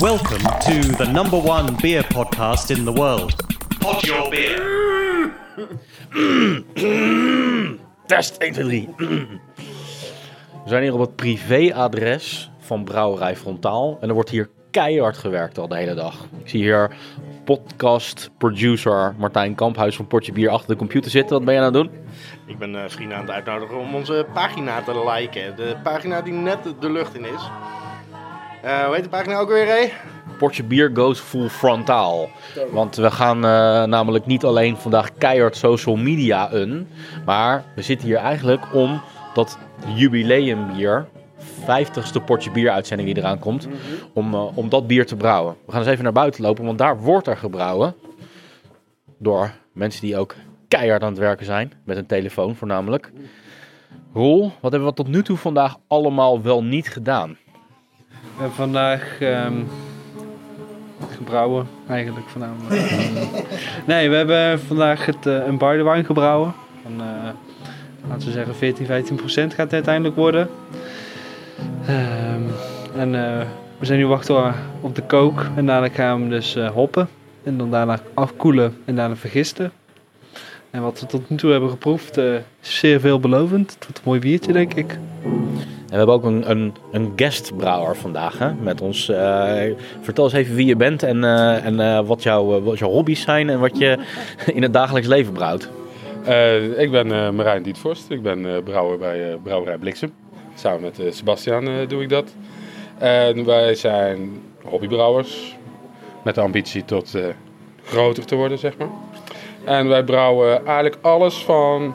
Welcome to the number one beer podcast in the world. Pod your beer. Test 1, 2, 3. We zijn hier op het privéadres van Brouwerij Frontaal. En er wordt hier keihard gewerkt al de hele dag. Ik zie hier podcast producer Martijn Kamphuis van Portje Bier achter de computer zitten. Wat ben je aan het doen? Ik ben eh, vrienden aan het uitnodigen om onze pagina te liken. De pagina die net de lucht in is. Eh, hoe heet de pagina ook weer, Ray? Portje Bier goes full frontaal. Want we gaan eh, namelijk niet alleen vandaag keihard social media een. Maar we zitten hier eigenlijk om dat jubileumbier, 50ste Portje Bier uitzending die eraan komt, om, eh, om dat bier te brouwen. We gaan eens even naar buiten lopen, want daar wordt er gebrouwen. Door mensen die ook keihard aan het werken zijn. Met een telefoon voornamelijk. Roel, wat hebben we tot nu toe vandaag allemaal wel niet gedaan? We hebben vandaag ehm, gebrouwen, eigenlijk voornamelijk. nee, we hebben vandaag het, eh, een barley gebrouwen. Van, eh, laten we zeggen 14, 15 procent gaat het uiteindelijk worden. Ehm, en eh, we zijn nu wachten op de kook. En daarna gaan we hem dus hoppen. En dan daarna afkoelen en daarna vergisten. En wat we tot nu toe hebben geproefd is zeer veelbelovend. Het wordt een mooi biertje, denk ik. En we hebben ook een, een, een guestbrouwer vandaag hè, met ons. Eh, vertel eens even wie je bent en, eh, en eh, wat, jouw, wat jouw hobby's zijn en wat je in het dagelijks leven brouwt. Ik ben Marijn Dietvorst. Ik ben brouwer bij Brouwerij Bliksem. Samen met Sebastiaan eh, doe ik dat. En wij zijn hobbybrouwers. Met de ambitie tot groter te worden, zeg maar. En wij brouwen eigenlijk alles van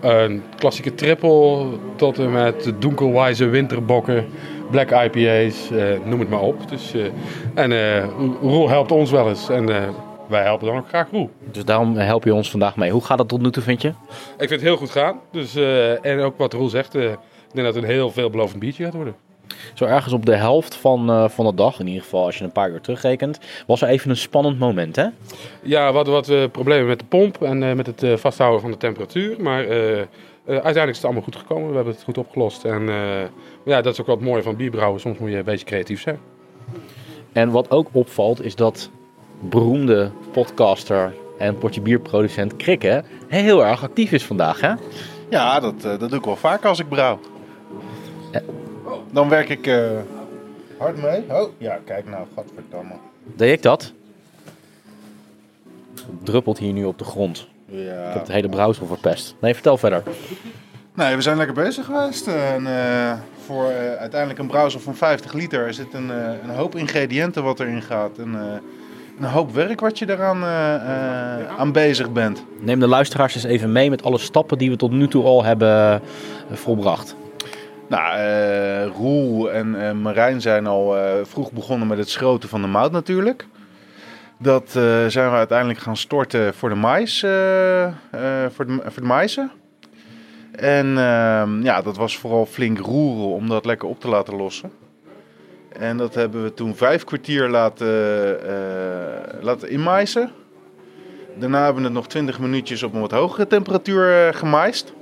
een klassieke triple tot en met de donkelwijze winterbokken, black IPA's, eh, noem het maar op. Dus, eh, en eh, Roel helpt ons wel eens en wij helpen dan ook graag Roel. Dus daarom help je ons vandaag mee. Hoe gaat het tot nu toe, vind je? Ik vind het heel goed gaan. Dus, en ook wat Roel zegt, ik denk dat het een heel veelbelovend biertje gaat worden. Zo ergens op de helft van, eh, van de dag, in ieder geval als je een paar uur terugrekent, was er even een spannend moment, hè? Ja, we hadden wat eh, problemen met de pomp en eh, met het eh, vasthouden van de temperatuur. Maar uiteindelijk is het allemaal goed gekomen. We hebben het goed opgelost. En eh, ja, dat is ook wat mooie van bierbrouwen. Soms moet je een beetje creatief zijn. En wat ook opvalt is dat beroemde podcaster en potje bierproducent Krikke heel erg actief is vandaag, hè? Ja, dat, eh, dat doe ik wel vaak als ik brouw. Dan werk ik eh, hard mee. Oh, ja, kijk nou, godverdamme. Deed ik dat? Het druppelt hier nu op de grond. Ja. Ik heb de hele brouwsel verpest. Nee, vertel verder. Nee, we zijn lekker bezig geweest. En, eh, voor eh, uiteindelijk een browser van 50 liter er zit een, een hoop ingrediënten wat erin gaat. En, een hoop werk wat je eraan eh, aan bezig bent. Neem de luisteraars eens even mee met alle stappen die we tot nu toe al hebben eh, volbracht. Nou, eh, Roel en eh, Marijn zijn al eh, vroeg begonnen met het schroten van de mout natuurlijk. Dat zijn we uiteindelijk gaan storten voor de mais, voor, de, voor de. En ehm, ja, dat was vooral flink roeren om dat lekker op te laten lossen. En dat hebben we toen vijf kwartier laten, laten. Daarna hebben we het nog 20 minuutjes op een wat hogere temperatuur gemaaist.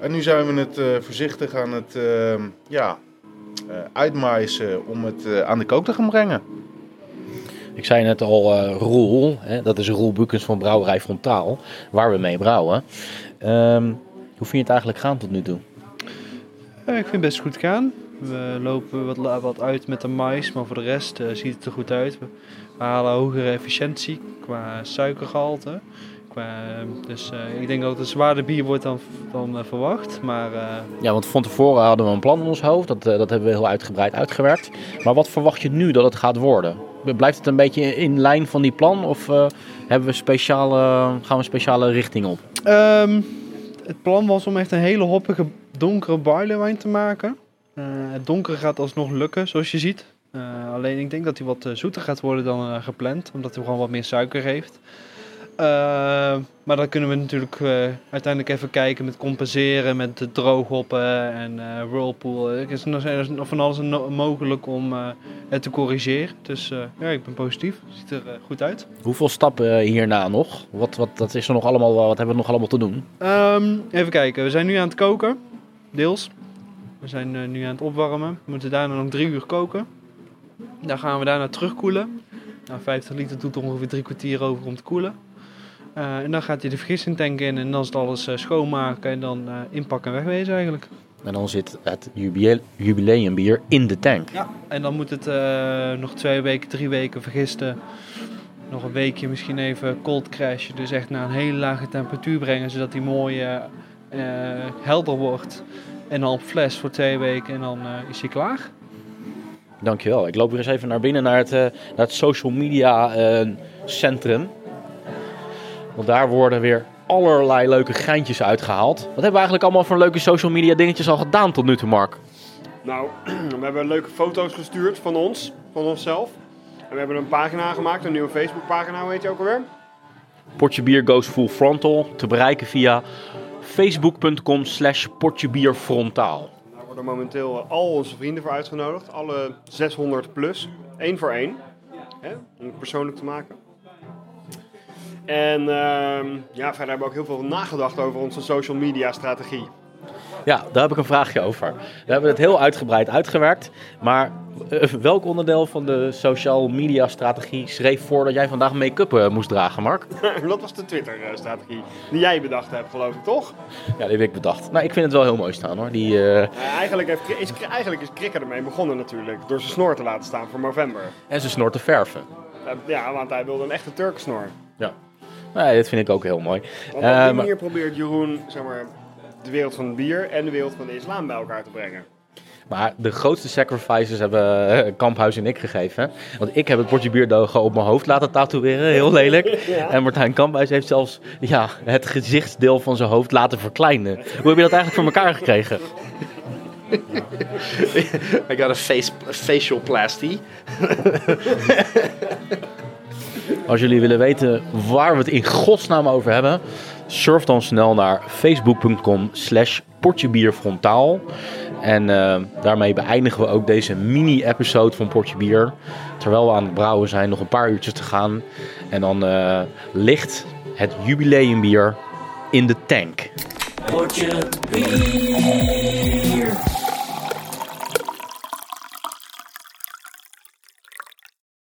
En nu zijn we het eh, voorzichtig aan het uh, ja, uh, uitmaaien om het uh, aan de kook te gaan brengen. Ik zei net al, uh, Roel, hè, dat is Roel Bukens van Brouwerij Frontaal, waar we mee brouwen. Um, hoe vind je het eigenlijk gaan tot nu toe? Ja, ik vind het best goed gaan. We lopen wat, wat uit met de mais, maar voor de rest uh, ziet het er goed uit. We, we halen hogere efficiëntie qua suikergehalte. Qua, dus uh, ik denk dat het een zwaarder bier wordt dan, dan uh, verwacht. Maar, uh... Ja, want van tevoren hadden we een plan in ons hoofd. Dat, dat hebben we heel uitgebreid uitgewerkt. Maar wat verwacht je nu dat het gaat worden? Blijft het een beetje in lijn van die plan? Of hebben we speciale, gaan we een speciale richting op? Um, het plan was om echt een hele hoppige donkere barleywijn te maken. het donkere gaat alsnog lukken, zoals je ziet. alleen ik denk dat hij wat zoeter gaat worden dan gepland. Omdat hij gewoon wat meer suiker heeft. Uh, maar dan kunnen we natuurlijk uh, uiteindelijk even kijken met compenseren, met de drooghoppen en uh, whirlpool. Er is nog van alles mogelijk om het te corrigeren. Dus ja, ik ben positief. Ziet er goed uit. Hoeveel stappen hierna nog? Wat, wat, is er nog allemaal, wat hebben we nog allemaal te doen? Um, even kijken, we zijn nu aan het koken, deels. We zijn nu aan het opwarmen. We moeten daarna nog drie uur koken. Dan gaan we daarna terugkoelen. Nou, 50 liter doet ongeveer drie kwartier over om te koelen. Eh, en dan gaat hij de vergistingtank in en dan is het alles eh, schoonmaken en dan eh, inpakken en wegwezen eigenlijk. En dan zit het jubileumbier in de tank. Ja. En dan moet het nog twee weken, drie weken vergisten. Nog een weekje misschien even cold crashen. Dus echt naar een hele lage temperatuur brengen. Zodat die mooi helder wordt. En dan op fles voor twee weken en dan is hij klaar. Dankjewel. Ik loop weer eens even naar binnen naar het, naar het social media centrum. Want daar worden weer allerlei leuke geintjes uitgehaald. Wat hebben we eigenlijk allemaal voor leuke social media dingetjes al gedaan tot nu toe, Mark? Nou, we hebben leuke foto's gestuurd van ons, van onszelf. En we hebben een pagina gemaakt, een nieuwe Facebookpagina, hoe heet je ook alweer? Potje bier goes full frontal. Te bereiken via facebook.com slash potjebierfrontaal. Daar worden momenteel al onze vrienden voor uitgenodigd. Alle 600 plus. één voor één. Hè, om het persoonlijk te maken. En ehm, ja, verder hebben we ook heel veel nagedacht over onze social media strategie. Ja, daar heb ik een vraagje over. We hebben het heel uitgebreid uitgewerkt. Maar eh, welk onderdeel van de social media strategie schreef voor dat jij vandaag make-up eh, moest dragen, Mark? Dat was de Twitter-strategie die jij bedacht hebt, geloof ik, toch? Ja, die heb ik bedacht. Nou, ik vind het wel heel mooi staan hoor. Die, eh, eigenlijk, heeft, is, eigenlijk is Krikker ermee begonnen natuurlijk. Door zijn snor te laten staan voor november. En zijn snor te verven. Eh, Ja, want hij wilde een echte Turksnor. Ja. Nee, dat vind ik ook heel mooi. Want op die maar- manier probeert Jeroen zeg maar, de wereld van het bier en de wereld van de islam bij elkaar te brengen. Maar de grootste sacrifices hebben eh, Kamphuis en ik gegeven. Want ik heb het potje bierdogen op mijn hoofd laten tatoeëren, heel lelijk. En Martijn Kamphuis heeft zelfs ja, het gezichtsdeel van zijn hoofd laten verkleinen. Hoe heb je dat eigenlijk voor elkaar gekregen? I got a face, a facial plasty. Als jullie willen weten waar we het in godsnaam over hebben, surf dan snel naar facebook.com slash potjebierfrontaal. En eh, daarmee beëindigen we ook deze mini-episode van Potje Bier. Terwijl we aan het brouwen zijn, nog een paar uurtjes te gaan. En dan eh, ligt het jubileumbier in de tank. Potje bier.